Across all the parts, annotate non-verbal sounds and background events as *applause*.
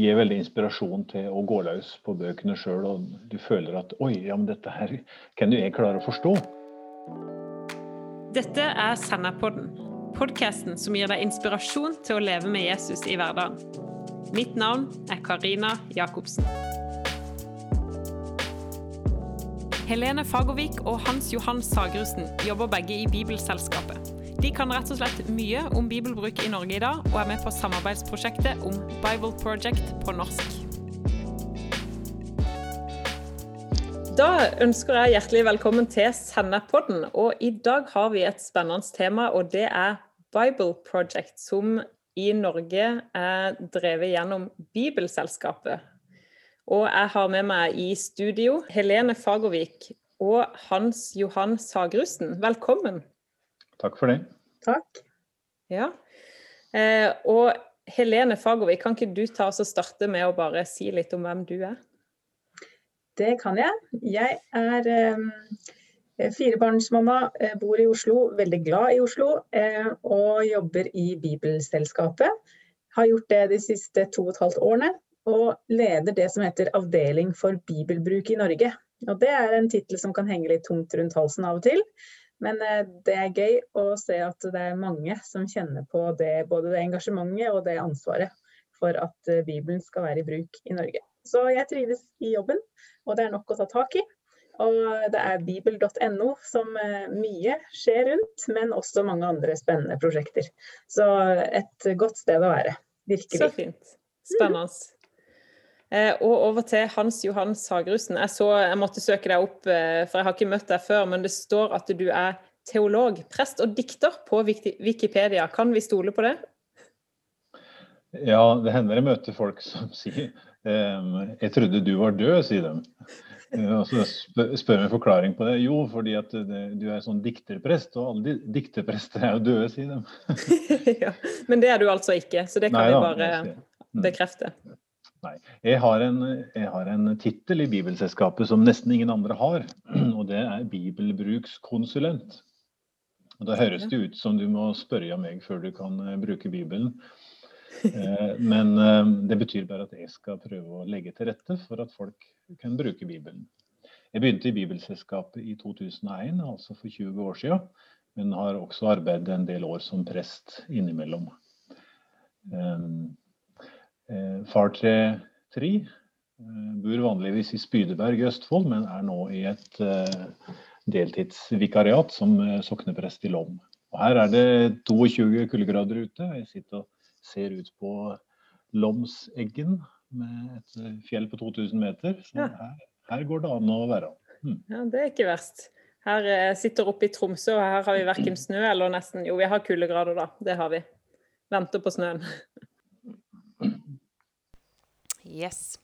gir veldig inspirasjon til å gå løs på bøkene sjøl, og du føler at oi, ja, men dette her kan jo jeg klare å forstå. Dette er Senderpodden, podkasten som gir deg inspirasjon til å leve med Jesus i hverdagen. Mitt navn er Karina Jacobsen. Helene Fagervik og Hans Johan Sagerussen jobber begge i Bibelselskapet. De kan rett og slett mye om bibelbruk i Norge i dag, og er med på samarbeidsprosjektet om Bible Project på norsk. Da ønsker jeg hjertelig velkommen til Sennepodden. Og i dag har vi et spennende tema, og det er Bible Project, som i Norge er drevet gjennom Bibelselskapet. Og jeg har med meg i studio Helene Fagervik og Hans Johan Sagrusten. Velkommen. Takk for det. Takk. Ja. Eh, og Helene Fagervik, kan ikke du ta oss og starte med å bare si litt om hvem du er? Det kan jeg. Jeg er eh, firebarnsmamma, eh, bor i Oslo, veldig glad i Oslo eh, og jobber i Bibelselskapet. Har gjort det de siste to og et halvt årene, og leder det som heter Avdeling for bibelbruk i Norge. Og Det er en tittel som kan henge litt tungt rundt halsen av og til. Men eh, det er gøy å se at det er mange som kjenner på det, både det engasjementet og det ansvaret for at eh, Bibelen skal være i bruk i Norge. Så jeg trives i jobben, og det er nok å ta tak i. Og det er bibel.no som eh, mye skjer rundt, men også mange andre spennende prosjekter. Så et godt sted å være. Virkelig. Så fint. Spennende. Eh, og over til Hans Johan Sagerussen, Jeg, så, jeg måtte søke deg opp, eh, for jeg har ikke møtt deg før, men det står at du er teolog, prest og dikter på Wikipedia. Kan vi stole på det? Ja, det hender jeg møter folk som *laughs* sier ehm, 'Jeg trodde du var død', sier de. Eh, og så spør jeg en forklaring på det. Jo, fordi at du er sånn dikterprest, og alle dikterprester er jo døde, sier de. *laughs* ja, men det er du altså ikke, så det kan Nei, vi bare mm. bekrefte. Nei. Jeg har en, en tittel i Bibelselskapet som nesten ingen andre har. *clears throat* Og det er bibelbrukskonsulent. Og Da høres det ut som du må spørre av meg før du kan eh, bruke Bibelen. *laughs* Eh, men eh, det betyr bare at jeg skal prøve å legge til rette for at folk kan bruke Bibelen. Jeg begynte i Bibelselskapet i 2001, altså for 20 år siden. Men har også arbeidet en del år som prest innimellom. Eh, far til Tri eh, bor vanligvis i Spydeberg i Østfold, men er nå i et eh, deltidsvikariat som sokneprest i Lom. Og her er det 22 kuldegrader ute. Jeg sitter og ser ut på Lomseggen med et fjell på 2000 meter. Så her, her går det an å være. Hmm. Ja, Det er ikke verst. Her sitter oppe i Tromsø, og her har vi verken snø eller nesten Jo, vi har kuldegrader, da. Det har vi. Venter på snøen. Yes.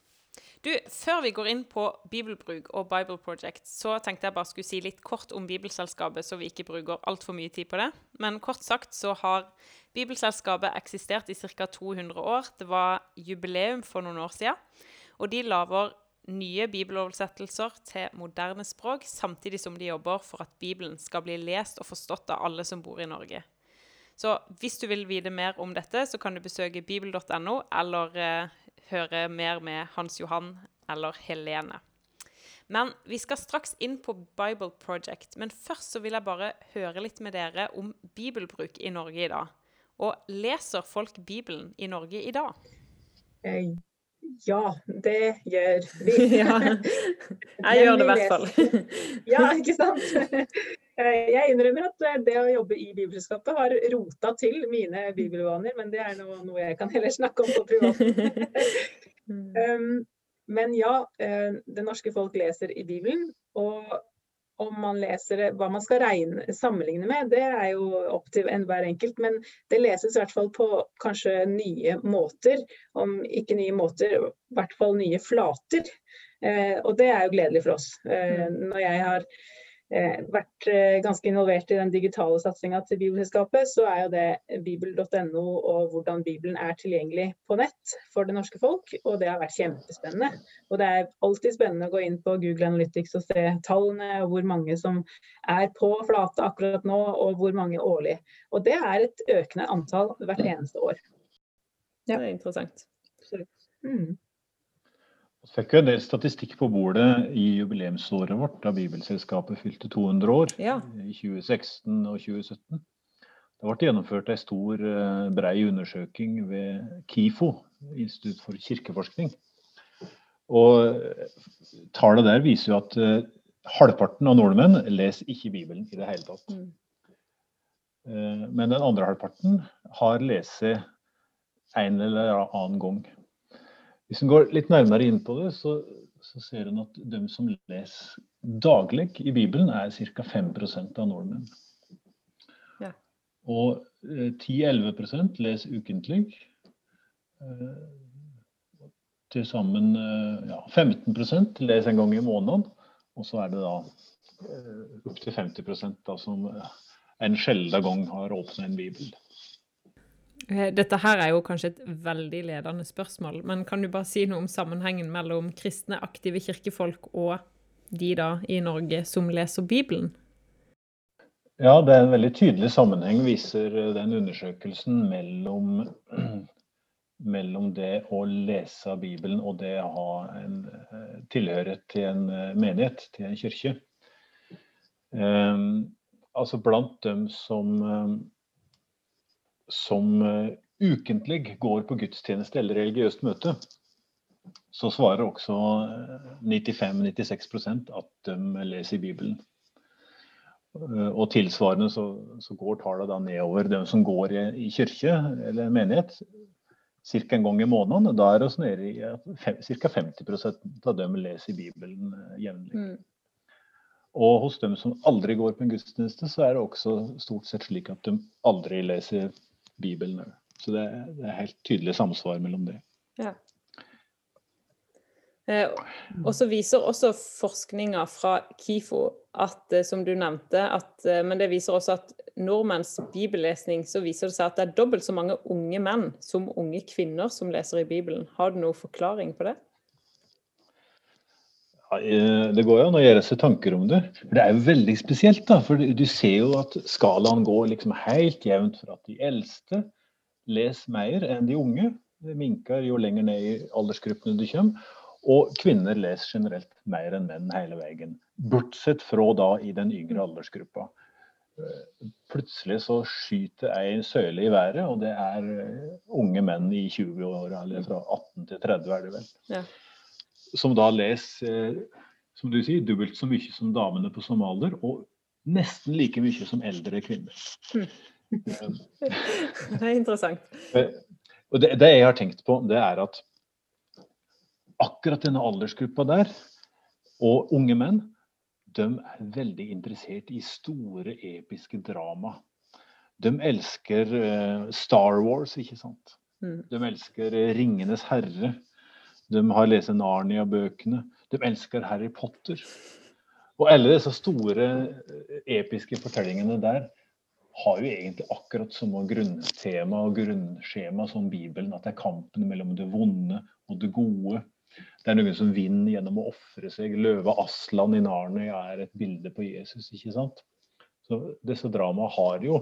Du, Før vi går inn på bibelbruk og Bible Project, så tenkte jeg bare skulle si litt kort om Bibelselskapet, så vi ikke bruker altfor mye tid på det. Men kort sagt så har Bibelselskapet eksistert i ca. 200 år. Det var jubileum for noen år siden. Og de lager nye bibeloversettelser til moderne språk, samtidig som de jobber for at Bibelen skal bli lest og forstått av alle som bor i Norge. Så hvis du vil vite mer om dette, så kan du besøke bibel.no eller høre mer med Hans Johan eller Helene. Men vi skal straks inn på Bible Project. Men først så vil jeg bare høre litt med dere om bibelbruk i Norge i dag. Og leser folk Bibelen i Norge i dag? Eh, ja, det gjør vi. *laughs* ja, jeg gjør det i hvert fall. *laughs* ja, ikke sant. *laughs* Eh, jeg innrømmer at eh, det å jobbe i Bibelselskapet har rota til mine bibelvaner, men det er noe, noe jeg kan heller snakke om på privaten. *laughs* um, men ja, eh, det norske folk leser i Bibelen. Og om man leser hva man skal regne, sammenligne med, det er jo opp til enhver enkelt. Men det leses i hvert fall på kanskje nye måter. Om ikke nye måter, i hvert fall nye flater. Eh, og det er jo gledelig for oss. Eh, når jeg har vært eh, ganske involvert i den digitale satsinga til Bibelselskapet, så er jo det bibel.no og hvordan Bibelen er tilgjengelig på nett for det norske folk. Og det har vært kjempespennende. Og det er alltid spennende å gå inn på Google Analytics og se tallene, og hvor mange som er på flate akkurat nå, og hvor mange årlig. Og det er et økende antall hvert eneste år. Ja. Det er interessant. Mm. Vi fikk jo en del statistikk på bordet i jubileumsåret vårt da Bibelselskapet fylte 200 år Ja. i 2016 og 2017. Det ble gjennomført en stor, eh, brei undersøking ved KIFO, Institutt for kirkeforskning. Og eh, tallet der viser jo at eh, halvparten av nordmenn leser ikke Bibelen i det hele tatt. Mm. Men den andre halvparten har lest en eller annen gang. Hvis en går litt nærmere inn på det, så, så ser en at de som leser daglig i Bibelen, er ca. 5 av nordmenn. Ja. Og eh, 10-11 leser ukentlig. Eh, Til sammen eh, ja, 15 leser en gang i måneden. Og så er det da eh, opptil 50 da, som eh, en sjelden gang har åpna en bibel. Eh, Dette her er jo kanskje et veldig ledende spørsmål, men kan du bare si noe om sammenhengen mellom kristne, aktive kirkefolk og de da i Norge som leser Bibelen? Ja, det er en veldig tydelig sammenheng, viser eh, den undersøkelsen, mellom, *clears throat* mellom det å lese Bibelen og det å ha en eh, tilhørighet til en menighet, til en kirke. Um, altså blant dem som, um, som uh, ukentlig går på gudstjeneste eller religiøst møte, så svarer også uh, 95-96% at de leser Bibelen. Uh, Og tilsvarende så, så går tallet da nedover dem som går i, i kirke eller menighet ca. en gang i måneden. Da er vi nede i ca. 50% av dem leser Bibelen jevnlig. Mm. Og hos dem som aldri går på en gudstjeneste, så er det også stort sett slik at de aldri leser Bibelen. Så det, det er helt tydelig samsvar mellom det. Ja. Eh, og så viser også forskninga fra KIFO at, eh, som du nevnte, at, eh, men det viser også at nordmenns bibellesning, så viser det seg at det er dobbelt så mange unge menn som unge kvinner som leser i Bibelen. Har du noen forklaring på det? Eh, Det går jo an å gjøre seg tanker om det. Det er jo veldig spesielt, da. For du ser jo at skalaen går liksom helt jevnt for at de eldste leser mer enn de unge. Det minker jo lenger ned i aldersgruppene du kommer. Og kvinner leser generelt mer enn menn hele veien. Bortsett fra da i den yngre aldersgruppa. Eh, Plutselig så skyter ei søyle i været, og det er eh, unge menn i 20-åra, eller fra 18 til 30 er det vel. Ja. Som da leser, eh, som du sier, dobbelt så mye som damene på samme alder, og nesten like mye som eldre kvinner. *laughs* Det er interessant. Eh, Og det, det jeg har tenkt på, det er at akkurat denne aldersgruppa der, og unge menn, de er veldig interessert i store, episke drama. De elsker eh, Star Wars, ikke sant? Mm. De elsker Ringenes herre. De har lest Narnia-bøkene. De elsker Harry Potter. Og alle disse store, eh, episke fortellingene der har jo egentlig akkurat samme grunntema og grunnskjema som Bibelen. At det er kampen mellom det vonde og det gode. Det er noen som vinner gjennom å ofre seg. Løve Aslan i Narnia er et bilde på Jesus, ikke sant? Så disse dramaene har jo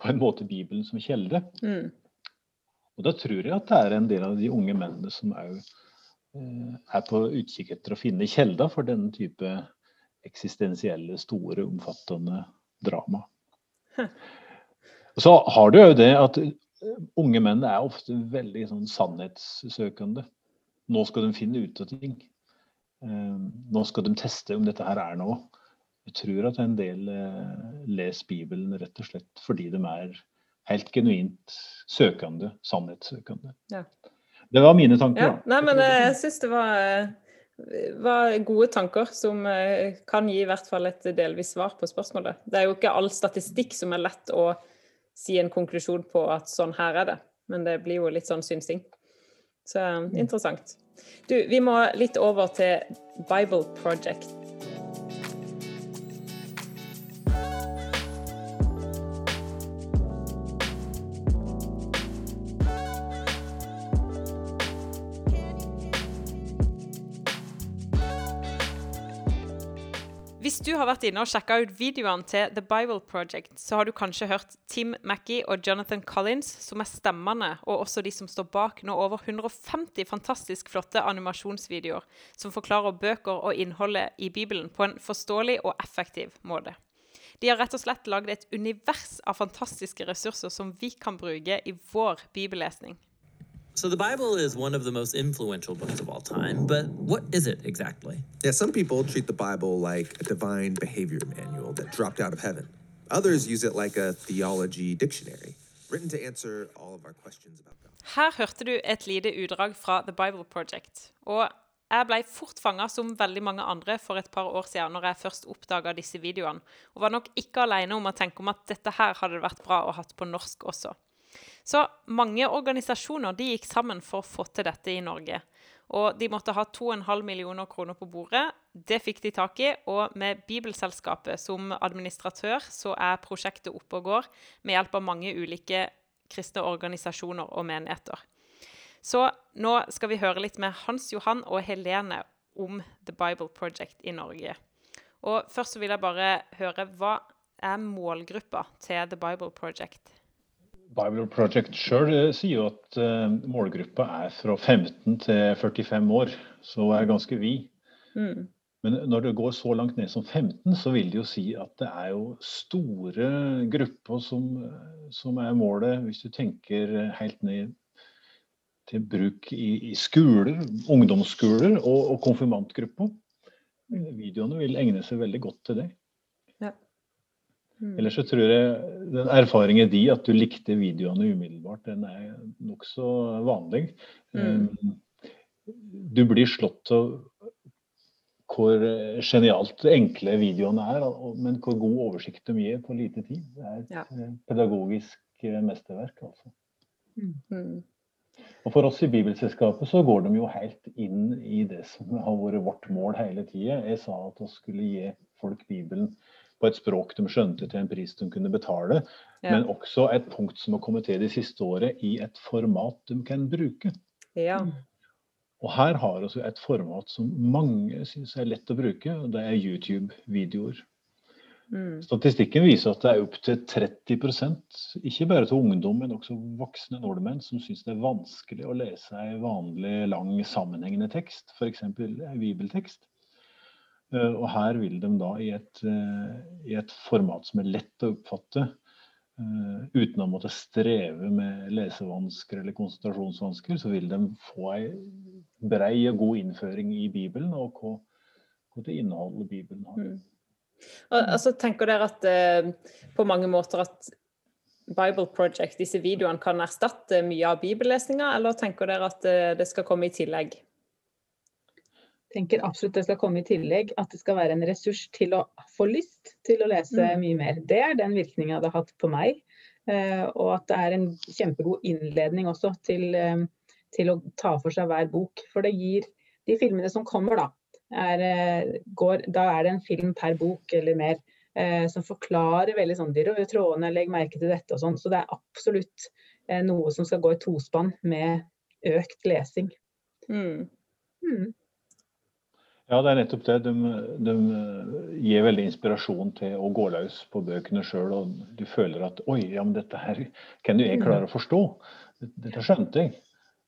på en måte Bibelen som kjelde. Mm. Og da tror jeg at det er en del av de unge mennene som òg eh, er på utkikk etter å finne kjelder for denne type eksistensielle, store, omfattende drama. Så har du jo det at eh, unge menn er ofte veldig sånn sannhetssøkende. Nå skal de finne ut av ting. Eh, nå skal de teste om dette her er noe. Jeg tror at en del leser Bibelen rett og slett fordi de er helt genuint søkende, sannhetssøkende. Ja. Det var mine tanker. Ja, nei, men eh, jeg syns det var, eh, var gode tanker som eh, kan gi i hvert fall et delvis svar på spørsmålet. Det er jo ikke all statistikk som er lett å si en konklusjon på at sånn her er det, men det blir jo litt sånn synsing. Så eh, interessant. Du, vi må litt over til Bible Project. Har vært inne og sjekka ut videoene til The Bible Project, så har du kanskje hørt Tim Mackie og Jonathan Collins, som er stemmene, og også de som står bak nå over 150 fantastisk flotte animasjonsvideoer som forklarer bøker og innholdet i Bibelen på en forståelig og effektiv måte. De har rett og slett lagd et univers av fantastiske ressurser som vi kan bruke i vår bibellesning. So the Bible is one of the most influential books of all time, but what is it exactly? Yeah, some people treat the Bible like a divine behavior manual that dropped out of heaven. Others use it like a theology dictionary, written to answer all of our questions about God. Her hørte du et lite utdrag fra The Bible Project. Og jeg ble fort fanga, som veldig mange andre, for et par år siden når jeg først oppdaga disse videoene, og var nok ikke alene om å tenke om at dette her hadde vært bra å hatt på norsk også. Så mange organisasjoner gikk sammen for å få til dette i Norge. Og de måtte ha 2,5 millioner kroner på bordet. Det fikk de tak i. Og med Bibelselskapet som administratør så er prosjektet oppe og går med hjelp av mange ulike kristne organisasjoner og menigheter. Så nå skal vi høre litt med Hans Johan og Helene om The Bible Project i Norge. Og først så vil jeg bare høre hva er målgruppa til The Bible Project? Bible Project sjøl eh, sier jo at uh, målgruppa er fra 15 til 45 år, så er ganske vid. Mm. Men når det går så langt ned som 15, så vil det jo si at det er jo store grupper som, som er målet, hvis du tenker helt ned til bruk i, i skoler, ungdomsskoler og, og konfirmantgrupper. Videoene vil egne seg veldig godt til det. Mm. Ellers så tror jeg den erfaringen de, at du likte videoene umiddelbart, den er nokså vanlig. Mm. Um, du blir slått av hvor genialt enkle videoene er, men hvor god oversikt de gir på lite tid. Det er et ja. Eh, pedagogisk eh, mesterverk, altså. Mm. mm. Og For oss i Bibelselskapet så går de jo helt inn i det som har vært vårt mål hele tida. Jeg sa at vi skulle gi folk Bibelen på et språk de skjønte til en pris de kunne betale. Ja. Men også et punkt som har kommet til det siste året, i et format de kan bruke. Ja. Og her har vi et format som mange syns er lett å bruke, og det er YouTube-videoer. Mm. Statistikken viser at det er opptil 30 ikke bare til ungdom, men også voksne nordmenn, som syns det er vanskelig å lese en vanlig, lang, sammenhengende tekst, f.eks. bibeltekst. Eh, og her vil de da i et, eh, i et format som er lett å oppfatte, Uh, uten å måtte streve med lesevansker eller konsentrasjonsvansker, så vil de få ei brei og god innføring i Bibelen og hva, hva det innholdet Bibelen har. Mm. Altså, tenker dere at eh, på mange måter at Bible Project, disse videoene, kan erstatte mye av bibellesninga, eller tenker dere at eh, det skal komme i tillegg? Tenker absolutt det skal komme i tillegg. At det skal være en ressurs til å få lyst til å lese mm. mye mer. Det er den virkninga det har hatt på meg. Uh, og at det er en kjempegod innledning også til, uh, til, å ta for seg hver bok. For det gir de filmene som kommer, da. Er, uh, går, da er det en film per bok eller mer. som forklarer veldig sånn de røde trådene, legg merke til dette og sånn. Så det er absolutt noe som skal gå i tospann med økt lesing. Mm. Mm. Ja, det er nettopp det. De, de, gir veldig inspirasjon til å gå løs på bøkene sjøl. Og du føler at oi, ja, men dette her kan jo jeg klare å forstå. Dette skjønte jeg.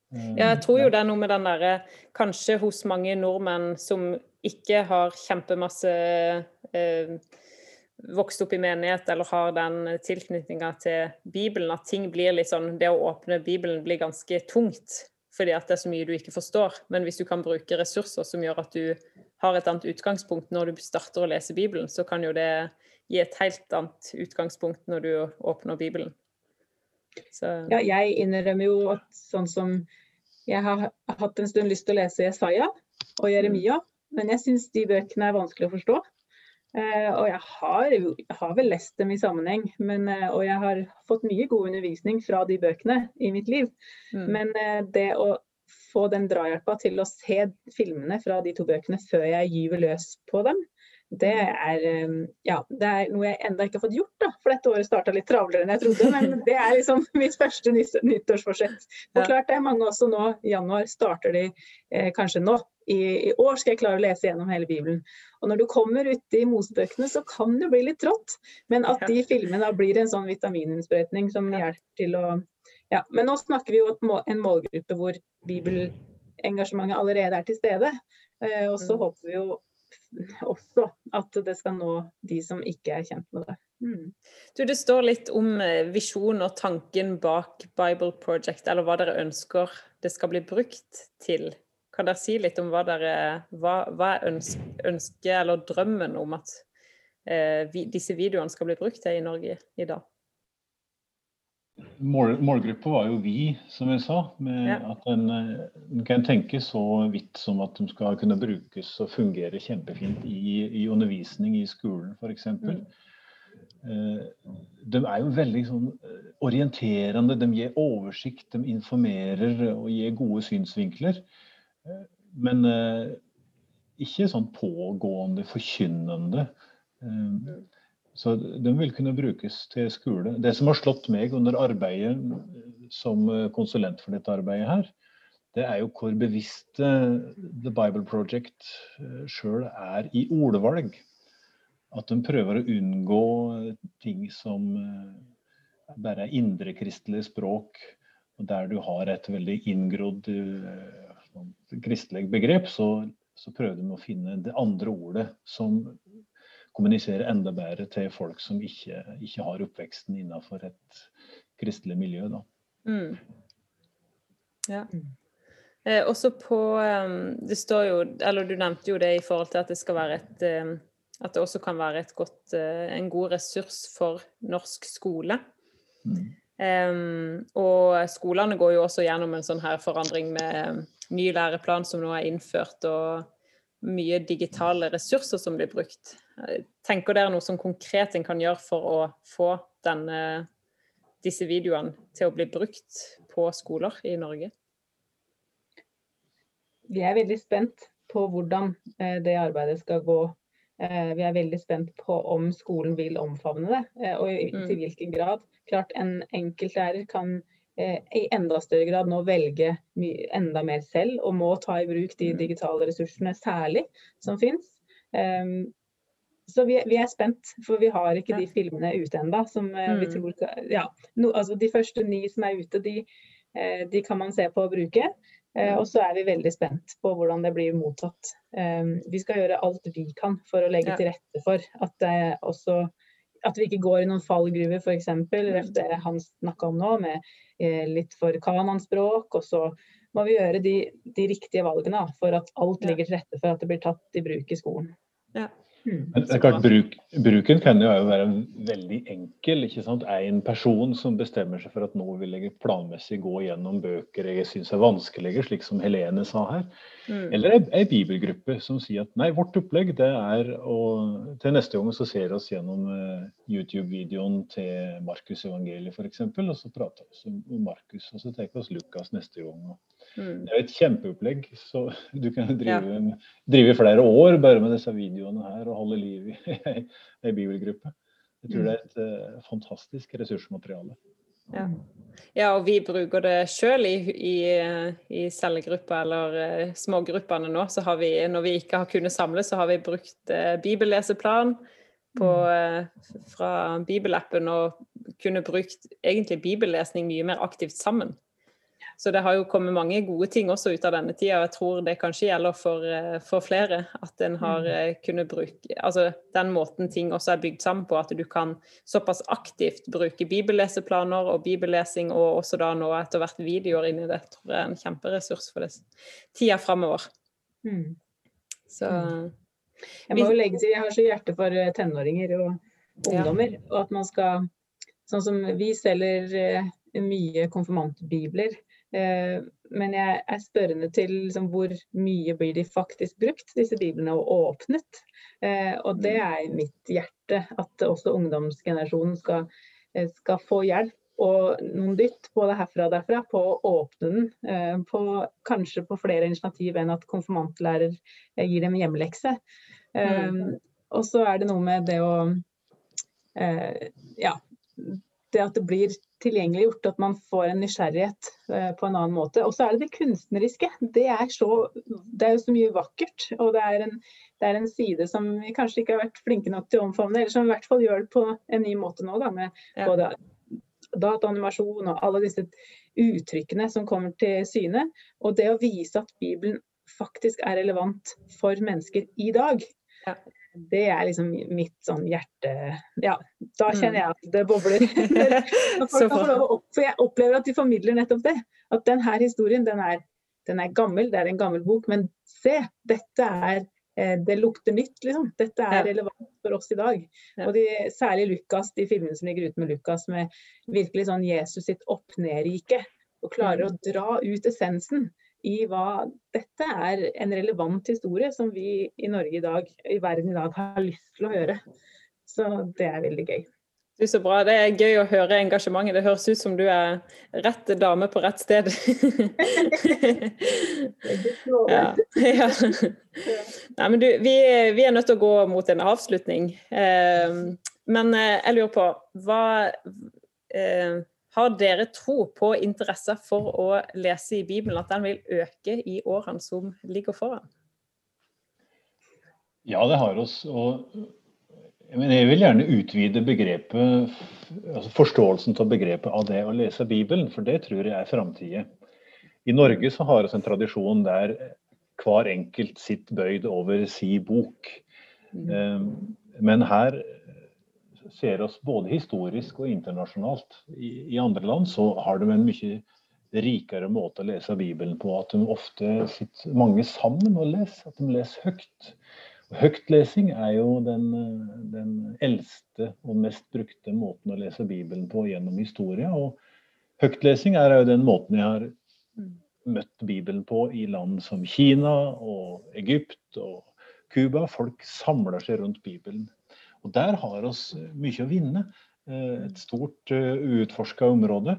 Ja, jeg tror jo det er noe med den derre Kanskje hos mange nordmenn som ikke har kjempemasse eh, vokst opp i menighet eller har den tilknytninga til Bibelen, at ting blir litt sånn Det å åpne Bibelen blir ganske tungt fordi at det er så mye du ikke forstår. Men hvis du kan bruke ressurser som gjør at du har et annet utgangspunkt når du starter å lese Bibelen, så kan jo det gi et helt annet utgangspunkt når du åpner Bibelen. Så. Ja, jeg innrømmer jo at sånn som Jeg har hatt en stund lyst til å lese Jesaja og Jeremia, men jeg syns de bøkene er vanskelig å forstå. Uh, og jeg har, jeg har, vel lest dem i sammenheng, men, uh, og jeg har fått mye god undervisning fra de bøkene i mitt liv. Mm. Men uh, det å få den drahjelpa til å se filmene fra de to bøkene før jeg gyver løs på dem, det er, ja, det er noe jeg enda ikke har fått gjort. da, For dette året starta litt travlere enn jeg trodde. Men *laughs* det er liksom mitt første nyttårsforsett. Og klart det er mange også nå i januar starter de kanskje nå i, i, år skal jeg klare å lese gjennom hele Bibelen. Og når du kommer uti Mosebøkene, så kan det bli litt trått. Men at de filmene blir en sånn vitamininnsprøytning som hjelper til å ja. Men nå snakker vi jo om en målgruppe hvor bibelengasjementet allerede er til stede. Eh, og så mm. håper vi jo også at det skal nå de som ikke er kjent med det. Mm. Du, det står litt om eh, visjonen og tanken bak Bible Project, eller hva dere ønsker det skal bli brukt til. Kan dere si litt om hva dere hva, hva er ønsket eller drømmen om at eh, vi, disse videoene skal bli brukt til i Norge i dag? Mål, målgruppa var jo vi, som jeg sa. med ja. At en, en, kan tenke så vidt som at de skal kunne brukes og fungere kjempefint i, i undervisning i skolen f.eks. Mm. Eh, de er jo veldig sånn eh, orienterende. De gir oversikt, de informerer og gir gode synsvinkler. Eh, men ikke sånn pågående, forkynnende. Så de vil kunne brukes til skole. Det som har slått meg under arbeidet som konsulent for dette arbeidet her, det er jo hvor bevisst The Bible Project sjøl er i ordvalg at de prøver å unngå ting som eh, bare er indrekristelig språk. og Der du har et veldig inngrodd kristelig begrep, så, så, prøver de å finne det andre ordet som kommuniserer enda bedre til folk som ikke, ikke har oppveksten innenfor et kristelig miljø. Da. Mm. Ja. Eh, også på um, Det står jo, eller du nevnte jo det i forhold til at det skal være et um, at det også kan være godt, eh, en god ressurs for norsk skole. Mm. Um, og skolene går jo også gjennom en sånn her forandring med ny læreplan som nå er innført, og mye digitale ressurser som blir brukt. Tenker dere noe som konkret en kan gjøre for å få denne, disse videoene til å bli brukt på skoler i Norge? Vi er veldig spent på hvordan eh, det arbeidet skal gå Eh, vi er veldig spent på om skolen vil omfavne det, eh, og til mm. hvilken grad. Klart En enkeltlærer kan eh, i enda større grad nå velge enda mer selv, og må ta i bruk de mm. digitale ressursene særlig som finnes. Um, så vi, vi, er spent, for vi har ikke de filmene ute ennå. Mm. Ja, no, altså de første ni som er ute, de, de kan man se på og bruke. Eh, og så er vi veldig spent på hvordan det blir mottatt. Eh, vi skal gjøre alt vi kan for å legge til rette for at, det også, at vi ikke går i noen fallgruver, f.eks. Mm. det han snakka om nå, med eh, litt for kananspråk. Og så må vi gjøre de, de riktige valgene for at alt ligger til rette for at det blir tatt i bruk i skolen. Ja. Mm. Men det er klart, bruk, Bruken kan jo være veldig enkel. ikke sant? En person som bestemmer seg for at nå vil jeg planmessig gå gjennom bøker jeg syns er vanskelige, slik som Helene sa her. Mm. Eller ei bibelgruppe som sier at nei, vårt opplegg det er å Til neste gang så ser vi oss gjennom uh, YouTube-videoen til Markus evangeliet f.eks., og så prater vi om Markus. Og så tar vi oss Lukas neste gang. og Mm. Det er et kjempeopplegg. Så du kan drive, ja. drive flere år bare med disse videoene her og holde liv i *laughs* ei bibelgruppe. Jeg tror mm. det er et uh, fantastisk ressursmateriale. Ja. ja. og vi bruker det sjøl i, i, i cellegruppa eller uh, smågruppene nå. Så har vi, når vi ikke har kunnet samle, så har vi brukt uh, bibelleseplan på, uh, fra bibelappen og kunne brukt egentlig bibellesning mye mer aktivt sammen. Så det har jo kommet mange gode ting også ut av denne tida. og Jeg tror det kanskje gjelder for, eh, for flere. At en har mm. eh, kunnet bruke Altså den måten ting også er bygd sammen på, at du kan såpass aktivt bruke bibelleseplaner og bibellesing, og også da nå etter hvert videoer inn i det, tror jeg er en kjemperessurs for det tida framover. Mm. Så mm. Jeg må jo legge til, jeg har så hjerte for eh, tenåringer og ungdommer, ja. og at man skal Sånn som vi selger mye konfirmantbibler. Eh, men jeg er spørrende til liksom, hvor mye blir de faktisk brukt, disse biblene, og åpnet. Eh, og det er i mitt hjerte, at også ungdomsgenerasjonen skal, eh, skal få hjelp og noen dytt både herfra og derfra på å åpne den. På, kanskje på flere initiativ enn at konfirmantlærer gir dem hjemmelekse. Mm. Og så er det noe med det å ja, det at det blir tilgjengeliggjort, at man får en nysgjerrighet eh, på en annen måte. Og så er det det kunstneriske. Det er, så, det er jo så mye vakkert. Og det er, en, det er, en, side som vi kanskje ikke har vært flinke nok til å omfavne, eller som i hvert fall gjør det på en ny måte nå, da, med ja. både dataanimasjon og alle disse uttrykkene som kommer til syne. Og det å vise at Bibelen faktisk er relevant for mennesker i dag. Ja det er liksom mitt sånn hjerte Ja, da mm. kjenner jeg at det bobler. *laughs* for jeg opplever at de formidler nettopp det. At denne historien, den er, den er gammel, det er en gammel bok, men se, dette er eh, det lukter nytt, liksom. Dette er relevant for oss i dag. Og de, særlig Lukas, de filmene som ligger ute med Lukas, med virkelig sånn Jesus sitt opp-ned-rike. Og klarer mm. å dra ut essensen i hva dette er en relevant historie som vi i Norge i dag, i verden i dag, har lyst til å høre. Så det er veldig gøy. Du, Så bra. Det er gøy å høre engasjementet. Det høres ut som du er rett dame på rett sted. *laughs* *laughs* ja. ja. Nei, men du, vi, vi, er nødt til å gå mot en avslutning. Eh, men eh, jeg lurer på hva eh, har dere tro på interesse for å lese i Bibelen, at den vil øke i årene som ligger foran? Ja, det har oss. Og jeg vil gjerne utvide begrepet, altså forståelsen av begrepet av det å lese Bibelen, for det tror jeg er framtida. I Norge så har vi en tradisjon der hver enkelt sitter bøyd over si bok. Mm. Ehm, men her ser oss både historisk og internasjonalt. I, I, andre land så har de en mye rikere måte å lese Bibelen på. At de ofte sitter mange sammen og leser. At de leser høyt. Høytlesing er jo den, den, eldste og mest brukte måten å lese Bibelen på gjennom historia. Og høytlesing er jo den måten jeg har møtt Bibelen på i land som Kina og Egypt og Cuba. Folk samler seg rundt Bibelen. Og Der har vi eh, mye å vinne. Eh, et stort eh, uutforska område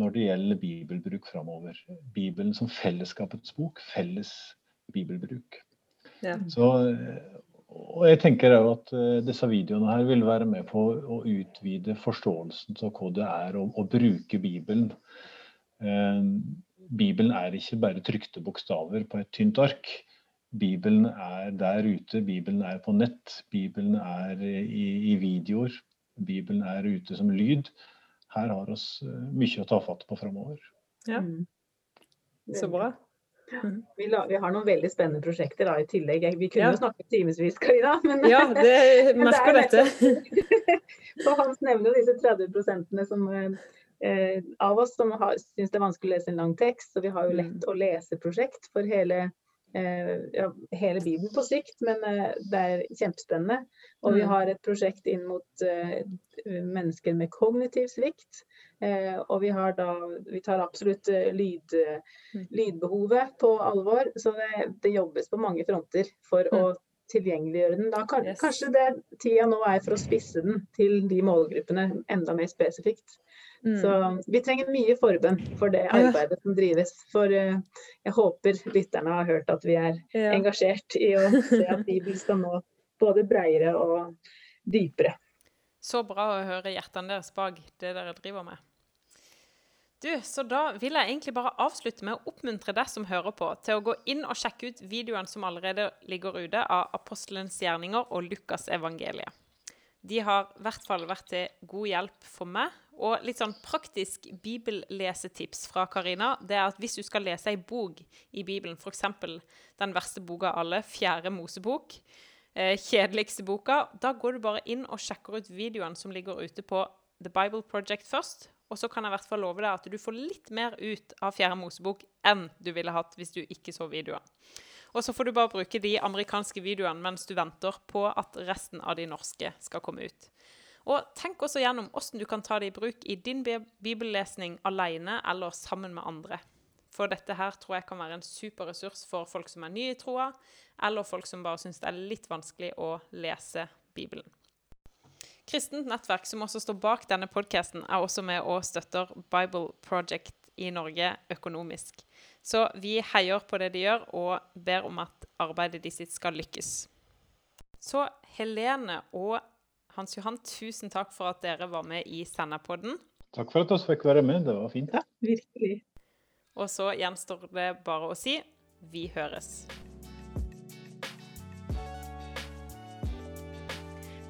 når det gjelder bibelbruk framover. Bibelen som fellesskapets bok. Felles bibelbruk. Ja. Så, og jeg tenker at disse videoene her vil være med på å utvide forståelsen av hva det er å, å bruke Bibelen. Bibelen er ikke bare trykte bokstaver på et tynt ark. Bibelen er der ute, Bibelen er på nett, Bibelen er i, i videoer. Bibelen er ute som lyd. Her har vi eh, mye å ta fatt på framover. Ja. Mm. Så bra. Mm. Vi, la, vi, har noen veldig spennende prosjekter da, i tillegg. Vi kunne ja. snakket timevis, Karina. Men, ja, *laughs* det merker dette. *laughs* For Hans nevner jo disse 30 som eh, av oss som syns det er vanskelig å lese en lang tekst. Så vi har jo lett mm. å lese-prosjekt for hele Eh, ja, hele Bibelen på sikt, men eh, det er kjempespennende. Og vi mm. har et prosjekt inn mot uh, mennesker med kognitiv svikt. Og vi, har da, vi tar absolutt lyd, mm. lydbehovet på alvor. Så det, det, jobbes på mange fronter for mm. å tilgjengeliggjøre den. Da. Kanskje det tida nå er for å spisse den til de målgruppene enda mer spesifikt. Mm. Så vi trenger mye forbønn for det arbeidet som drives. For uh, jeg håper lytterne har hørt at vi er ja. engasjert i å se at Bibelen skal nå både bredere og dypere. Så bra å høre hjertene deres bak det dere driver med. Du, så Da vil jeg egentlig bare avslutte med å oppmuntre deg som hører på, til å gå inn og sjekke ut videoene som allerede ligger ute av apostelens gjerninger og Lukas evangeliet. De har i hvert fall vært til god hjelp for meg. Og litt sånn praktisk bibellesetips fra Karina, det er at hvis du skal lese ei bok i Bibelen, f.eks. den verste boka av alle, Fjerde Mosebok, eh, kjedeligste boka, da går du bare inn og sjekker ut videoene som ligger ute på The Bible Project først. Og så kan jeg i hvert fall love deg at du får litt mer ut av Fjerde Mosebok enn du ville hatt hvis du ikke så videoene. Og så får du bare bruke de amerikanske videoene mens du venter på at resten av de norske skal komme ut. Og tenk også gjennom hvordan du kan ta det i bruk i din bibellesning alene eller sammen med andre. For dette her tror jeg kan være en super ressurs for folk som er nye i troa, eller folk som bare syns det er litt vanskelig å lese Bibelen. Kristent nettverk, som også står bak denne podkasten, er også med og støtter Bible Project i Norge økonomisk. Så vi heier på det de gjør, og ber om at arbeidet de sitt skal lykkes. Så Helene og Hans Johan, tusen takk for at dere var med i Sennapodden. Takk for at vi fikk være med. Det var fint. Ja, virkelig. Og så gjenstår det bare å si vi høres.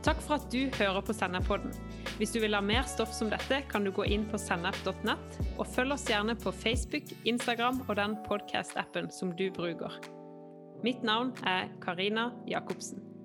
Takk for at du hører på Sennapodden. Hvis du vil ha mer stoff som dette, kan du gå inn på sennep.nett, og følg oss gjerne på Facebook, Instagram og den podkast-appen som du bruker. Mitt navn er Karina Jacobsen.